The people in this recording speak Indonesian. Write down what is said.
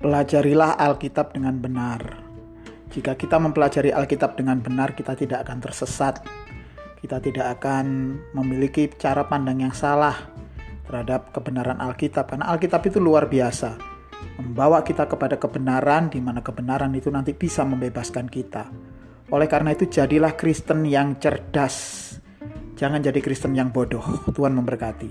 Pelajarilah Alkitab dengan benar. Jika kita mempelajari Alkitab dengan benar, kita tidak akan tersesat. Kita tidak akan memiliki cara pandang yang salah terhadap kebenaran Alkitab, karena Alkitab itu luar biasa, membawa kita kepada kebenaran, di mana kebenaran itu nanti bisa membebaskan kita. Oleh karena itu, jadilah Kristen yang cerdas, jangan jadi Kristen yang bodoh. Tuhan memberkati.